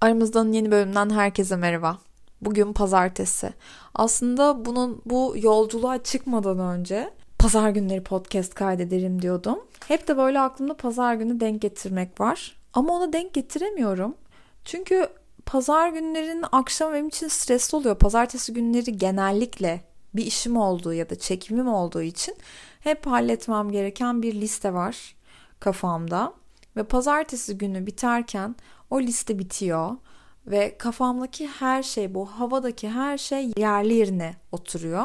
Aramızdan yeni bölümden herkese merhaba. Bugün pazartesi. Aslında bunun bu yolculuğa çıkmadan önce pazar günleri podcast kaydederim diyordum. Hep de böyle aklımda pazar günü denk getirmek var. Ama ona denk getiremiyorum. Çünkü pazar günlerinin akşam benim için stresli oluyor. Pazartesi günleri genellikle bir işim olduğu ya da çekimim olduğu için hep halletmem gereken bir liste var kafamda. Ve pazartesi günü biterken o liste bitiyor ve kafamdaki her şey bu havadaki her şey yerli yerine oturuyor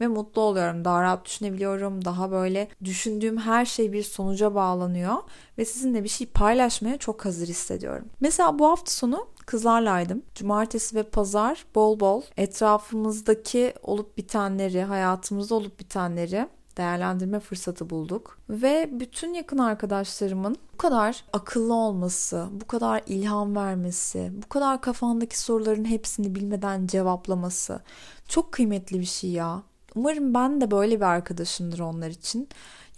ve mutlu oluyorum. Daha rahat düşünebiliyorum. Daha böyle düşündüğüm her şey bir sonuca bağlanıyor ve sizinle bir şey paylaşmaya çok hazır hissediyorum. Mesela bu hafta sonu kızlarlaydım. Cumartesi ve pazar bol bol etrafımızdaki olup bitenleri, hayatımızda olup bitenleri değerlendirme fırsatı bulduk. Ve bütün yakın arkadaşlarımın bu kadar akıllı olması, bu kadar ilham vermesi, bu kadar kafandaki soruların hepsini bilmeden cevaplaması çok kıymetli bir şey ya. Umarım ben de böyle bir arkadaşımdır onlar için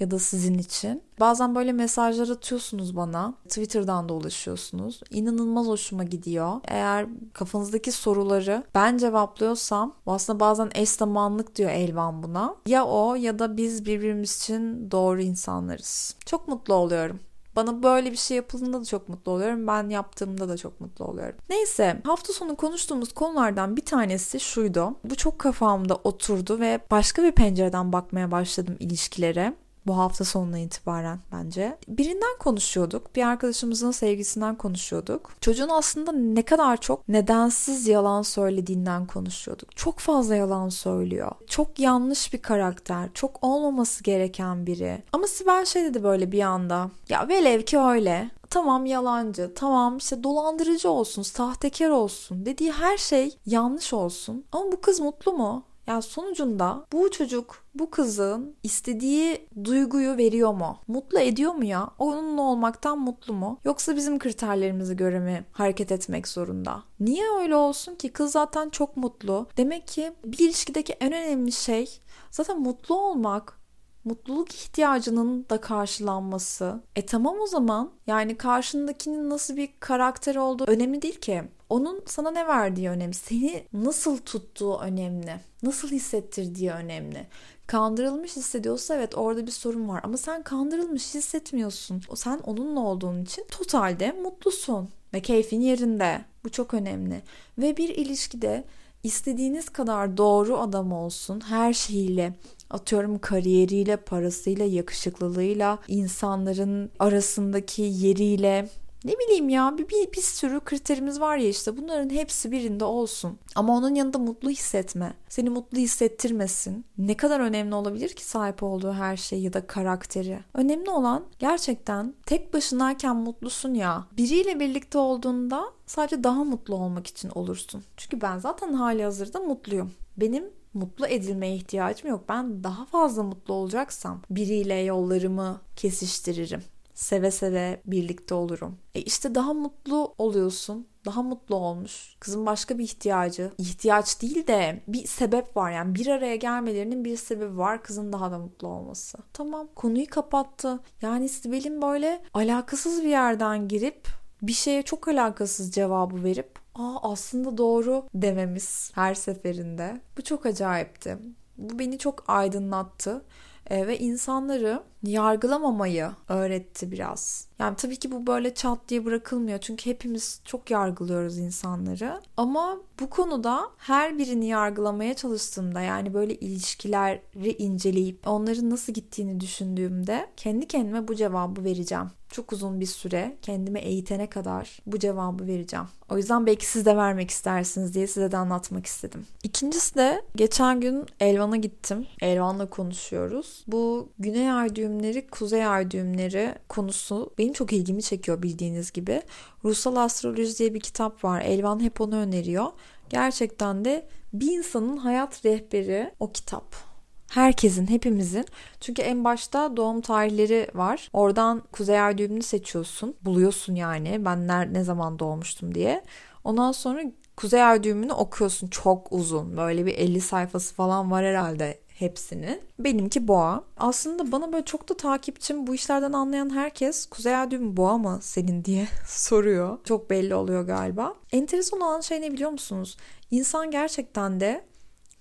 ya da sizin için. Bazen böyle mesajlar atıyorsunuz bana. Twitter'dan da ulaşıyorsunuz. İnanılmaz hoşuma gidiyor. Eğer kafanızdaki soruları ben cevaplıyorsam aslında bazen eş zamanlık diyor Elvan buna. Ya o ya da biz birbirimiz için doğru insanlarız. Çok mutlu oluyorum. Bana böyle bir şey yapıldığında da çok mutlu oluyorum. Ben yaptığımda da çok mutlu oluyorum. Neyse hafta sonu konuştuğumuz konulardan bir tanesi şuydu. Bu çok kafamda oturdu ve başka bir pencereden bakmaya başladım ilişkilere bu hafta sonuna itibaren bence. Birinden konuşuyorduk. Bir arkadaşımızın sevgisinden konuşuyorduk. Çocuğun aslında ne kadar çok nedensiz yalan söylediğinden konuşuyorduk. Çok fazla yalan söylüyor. Çok yanlış bir karakter. Çok olmaması gereken biri. Ama Sibel şey dedi böyle bir anda. Ya velev ki öyle tamam yalancı, tamam işte dolandırıcı olsun, sahtekar olsun dediği her şey yanlış olsun. Ama bu kız mutlu mu? Ya sonucunda bu çocuk bu kızın istediği duyguyu veriyor mu? Mutlu ediyor mu ya? Onunla olmaktan mutlu mu? Yoksa bizim kriterlerimize göre mi hareket etmek zorunda? Niye öyle olsun ki? Kız zaten çok mutlu. Demek ki bir ilişkideki en önemli şey zaten mutlu olmak, mutluluk ihtiyacının da karşılanması. E tamam o zaman yani karşındakinin nasıl bir karakter olduğu önemli değil ki. Onun sana ne verdiği önemli. Seni nasıl tuttuğu önemli. Nasıl hissettirdiği önemli. Kandırılmış hissediyorsa evet orada bir sorun var. Ama sen kandırılmış hissetmiyorsun. Sen onunla olduğun için totalde mutlusun. Ve keyfin yerinde. Bu çok önemli. Ve bir ilişkide istediğiniz kadar doğru adam olsun her şeyiyle atıyorum kariyeriyle, parasıyla, yakışıklılığıyla, insanların arasındaki yeriyle ne bileyim ya bir, bir, bir sürü kriterimiz var ya işte bunların hepsi birinde olsun. Ama onun yanında mutlu hissetme. Seni mutlu hissettirmesin. Ne kadar önemli olabilir ki sahip olduğu her şey ya da karakteri. Önemli olan gerçekten tek başınayken mutlusun ya. Biriyle birlikte olduğunda sadece daha mutlu olmak için olursun. Çünkü ben zaten hali hazırda mutluyum. Benim mutlu edilmeye ihtiyacım yok. Ben daha fazla mutlu olacaksam biriyle yollarımı kesiştiririm. Seve seve birlikte olurum. E işte daha mutlu oluyorsun. Daha mutlu olmuş. Kızın başka bir ihtiyacı. ihtiyaç değil de bir sebep var. Yani bir araya gelmelerinin bir sebebi var. Kızın daha da mutlu olması. Tamam konuyu kapattı. Yani Sibel'in böyle alakasız bir yerden girip bir şeye çok alakasız cevabı verip aa aslında doğru dememiz her seferinde. Bu çok acayipti. Bu beni çok aydınlattı e, ve insanları yargılamamayı öğretti biraz. Yani tabii ki bu böyle çat diye bırakılmıyor çünkü hepimiz çok yargılıyoruz insanları. Ama bu konuda her birini yargılamaya çalıştığımda yani böyle ilişkileri inceleyip onların nasıl gittiğini düşündüğümde kendi kendime bu cevabı vereceğim çok uzun bir süre kendime eğitene kadar bu cevabı vereceğim. O yüzden belki siz de vermek istersiniz diye size de anlatmak istedim. İkincisi de geçen gün Elvan'a gittim. Elvan'la konuşuyoruz. Bu Güney Ay düğümleri, Kuzey Ay düğümleri konusu benim çok ilgimi çekiyor bildiğiniz gibi. Ruhsal Astroloji diye bir kitap var. Elvan hep onu öneriyor. Gerçekten de bir insanın hayat rehberi o kitap. Herkesin, hepimizin. Çünkü en başta doğum tarihleri var. Oradan kuzey ay düğümünü seçiyorsun. Buluyorsun yani ben ne, ne zaman doğmuştum diye. Ondan sonra kuzey ay düğümünü okuyorsun. Çok uzun. Böyle bir 50 sayfası falan var herhalde hepsinin. Benimki boğa. Aslında bana böyle çok da takipçim bu işlerden anlayan herkes Kuzey Ay düğümü boğa mı senin diye soruyor. Çok belli oluyor galiba. Enteresan olan şey ne biliyor musunuz? İnsan gerçekten de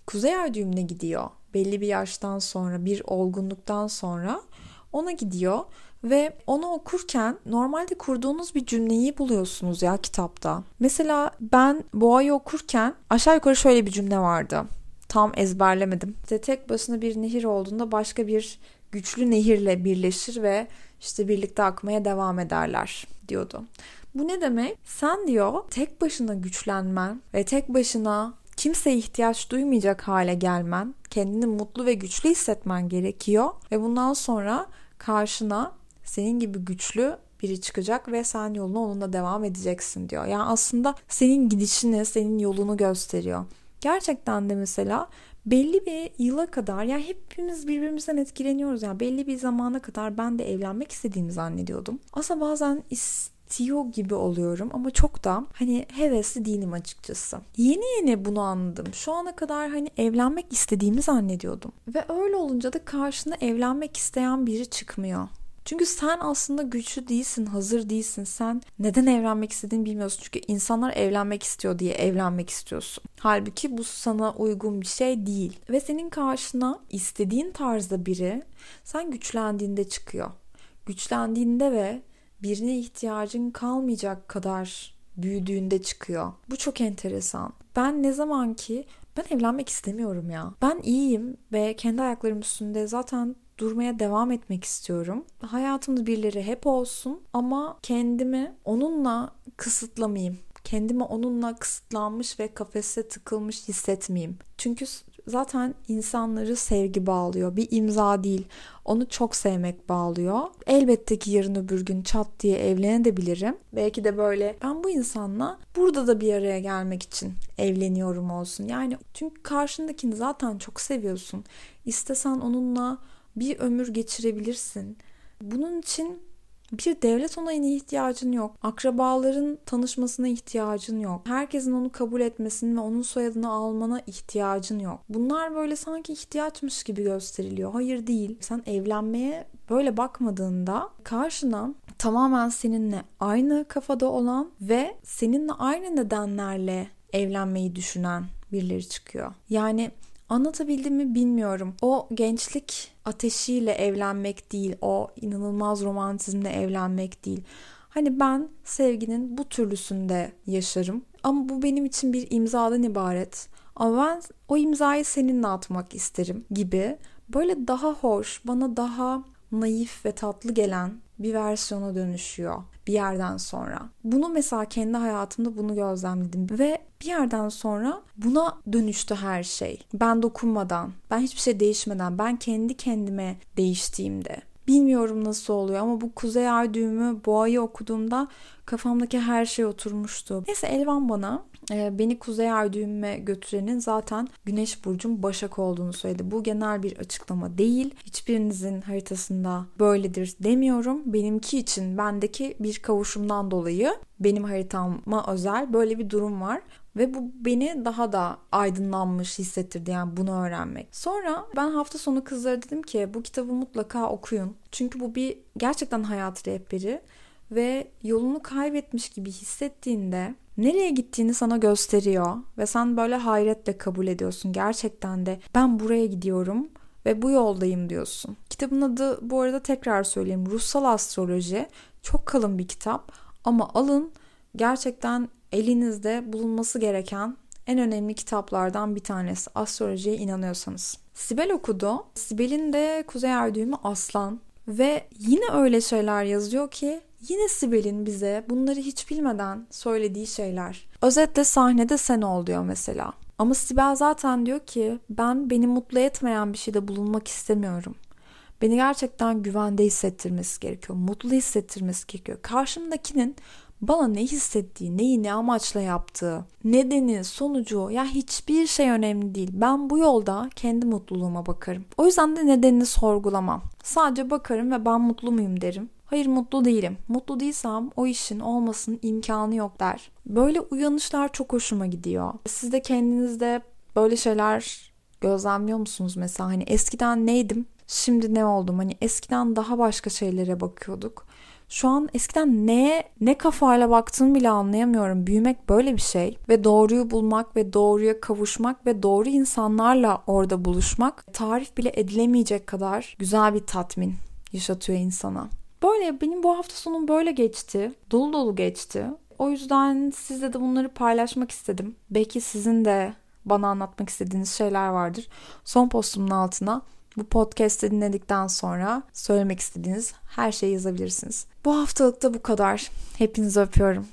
Kuzey Ay düğümüne gidiyor. Belli bir yaştan sonra, bir olgunluktan sonra ona gidiyor ve onu okurken normalde kurduğunuz bir cümleyi buluyorsunuz ya kitapta. Mesela ben Boğa'yı okurken aşağı yukarı şöyle bir cümle vardı. Tam ezberlemedim. İşte tek başına bir nehir olduğunda başka bir güçlü nehirle birleşir ve işte birlikte akmaya devam ederler diyordu. Bu ne demek? Sen diyor tek başına güçlenmen ve tek başına kimseye ihtiyaç duymayacak hale gelmen, kendini mutlu ve güçlü hissetmen gerekiyor ve bundan sonra karşına senin gibi güçlü biri çıkacak ve sen yoluna onunla devam edeceksin diyor. Yani aslında senin gidişini, senin yolunu gösteriyor. Gerçekten de mesela belli bir yıla kadar yani hepimiz birbirimizden etkileniyoruz yani belli bir zamana kadar ben de evlenmek istediğimi zannediyordum. Aslında bazen istiyor gibi oluyorum ama çok da hani hevesli değilim açıkçası. Yeni yeni bunu anladım. Şu ana kadar hani evlenmek istediğimi zannediyordum. Ve öyle olunca da karşına evlenmek isteyen biri çıkmıyor. Çünkü sen aslında güçlü değilsin, hazır değilsin. Sen neden evlenmek istediğini bilmiyorsun. Çünkü insanlar evlenmek istiyor diye evlenmek istiyorsun. Halbuki bu sana uygun bir şey değil. Ve senin karşına istediğin tarzda biri sen güçlendiğinde çıkıyor. Güçlendiğinde ve birine ihtiyacın kalmayacak kadar büyüdüğünde çıkıyor. Bu çok enteresan. Ben ne zaman ki ben evlenmek istemiyorum ya. Ben iyiyim ve kendi ayaklarım üstünde zaten durmaya devam etmek istiyorum. Hayatımda birileri hep olsun ama kendimi onunla kısıtlamayayım. Kendimi onunla kısıtlanmış ve kafese tıkılmış hissetmeyeyim. Çünkü zaten insanları sevgi bağlıyor. Bir imza değil. Onu çok sevmek bağlıyor. Elbette ki yarın öbür gün çat diye evlenebilirim. Belki de böyle ben bu insanla burada da bir araya gelmek için evleniyorum olsun. Yani çünkü karşındakini zaten çok seviyorsun. İstesen onunla bir ömür geçirebilirsin. Bunun için bir devlet onayına ihtiyacın yok. Akrabaların tanışmasına ihtiyacın yok. Herkesin onu kabul etmesini ve onun soyadını almana ihtiyacın yok. Bunlar böyle sanki ihtiyaçmış gibi gösteriliyor. Hayır değil. Sen evlenmeye böyle bakmadığında karşına tamamen seninle aynı kafada olan ve seninle aynı nedenlerle evlenmeyi düşünen birileri çıkıyor. Yani Anlatabildim mi bilmiyorum. O gençlik ateşiyle evlenmek değil, o inanılmaz romantizmle evlenmek değil. Hani ben sevginin bu türlüsünde yaşarım. Ama bu benim için bir imzadan ibaret. Ama ben o imzayı seninle atmak isterim gibi. Böyle daha hoş, bana daha naif ve tatlı gelen bir versiyona dönüşüyor bir yerden sonra. Bunu mesela kendi hayatımda bunu gözlemledim ve bir yerden sonra buna dönüştü her şey. Ben dokunmadan, ben hiçbir şey değişmeden, ben kendi kendime değiştiğimde. Bilmiyorum nasıl oluyor ama bu Kuzey Ay düğümü Boğa'yı okuduğumda kafamdaki her şey oturmuştu. Neyse Elvan bana e, beni Kuzey Ay düğümüme götürenin zaten Güneş Burcu'm Başak olduğunu söyledi. Bu genel bir açıklama değil. Hiçbirinizin haritasında böyledir demiyorum. Benimki için bendeki bir kavuşumdan dolayı benim haritama özel böyle bir durum var. Ve bu beni daha da aydınlanmış hissettirdi yani bunu öğrenmek. Sonra ben hafta sonu kızlara dedim ki bu kitabı mutlaka okuyun. Çünkü bu bir gerçekten hayat rehberi ve yolunu kaybetmiş gibi hissettiğinde nereye gittiğini sana gösteriyor ve sen böyle hayretle kabul ediyorsun. Gerçekten de ben buraya gidiyorum ve bu yoldayım diyorsun. Kitabın adı bu arada tekrar söyleyeyim. Ruhsal Astroloji. Çok kalın bir kitap ama alın gerçekten elinizde bulunması gereken en önemli kitaplardan bir tanesi. Astrolojiye inanıyorsanız. Sibel okudu. Sibel'in de Kuzey Ay Aslan. Ve yine öyle şeyler yazıyor ki yine Sibel'in bize bunları hiç bilmeden söylediği şeyler. Özetle sahnede sen ol diyor mesela. Ama Sibel zaten diyor ki ben beni mutlu etmeyen bir şeyde bulunmak istemiyorum. Beni gerçekten güvende hissettirmesi gerekiyor. Mutlu hissettirmesi gerekiyor. Karşımdakinin bana ne hissettiği, neyi ne amaçla yaptığı, nedeni, sonucu ya hiçbir şey önemli değil. Ben bu yolda kendi mutluluğuma bakarım. O yüzden de nedenini sorgulamam. Sadece bakarım ve ben mutlu muyum derim. Hayır mutlu değilim. Mutlu değilsem o işin olmasının imkanı yok der. Böyle uyanışlar çok hoşuma gidiyor. Siz de kendinizde böyle şeyler Gözlemliyor musunuz mesela hani eskiden neydim şimdi ne oldum hani eskiden daha başka şeylere bakıyorduk. Şu an eskiden neye ne kafayla baktığımı bile anlayamıyorum. Büyümek böyle bir şey ve doğruyu bulmak ve doğruya kavuşmak ve doğru insanlarla orada buluşmak tarif bile edilemeyecek kadar güzel bir tatmin yaşatıyor insana. Böyle benim bu hafta sonum böyle geçti. Dolu dolu geçti. O yüzden sizle de bunları paylaşmak istedim. Belki sizin de bana anlatmak istediğiniz şeyler vardır. Son postumun altına bu podcast'i dinledikten sonra söylemek istediğiniz her şeyi yazabilirsiniz. Bu haftalık da bu kadar. Hepinizi öpüyorum.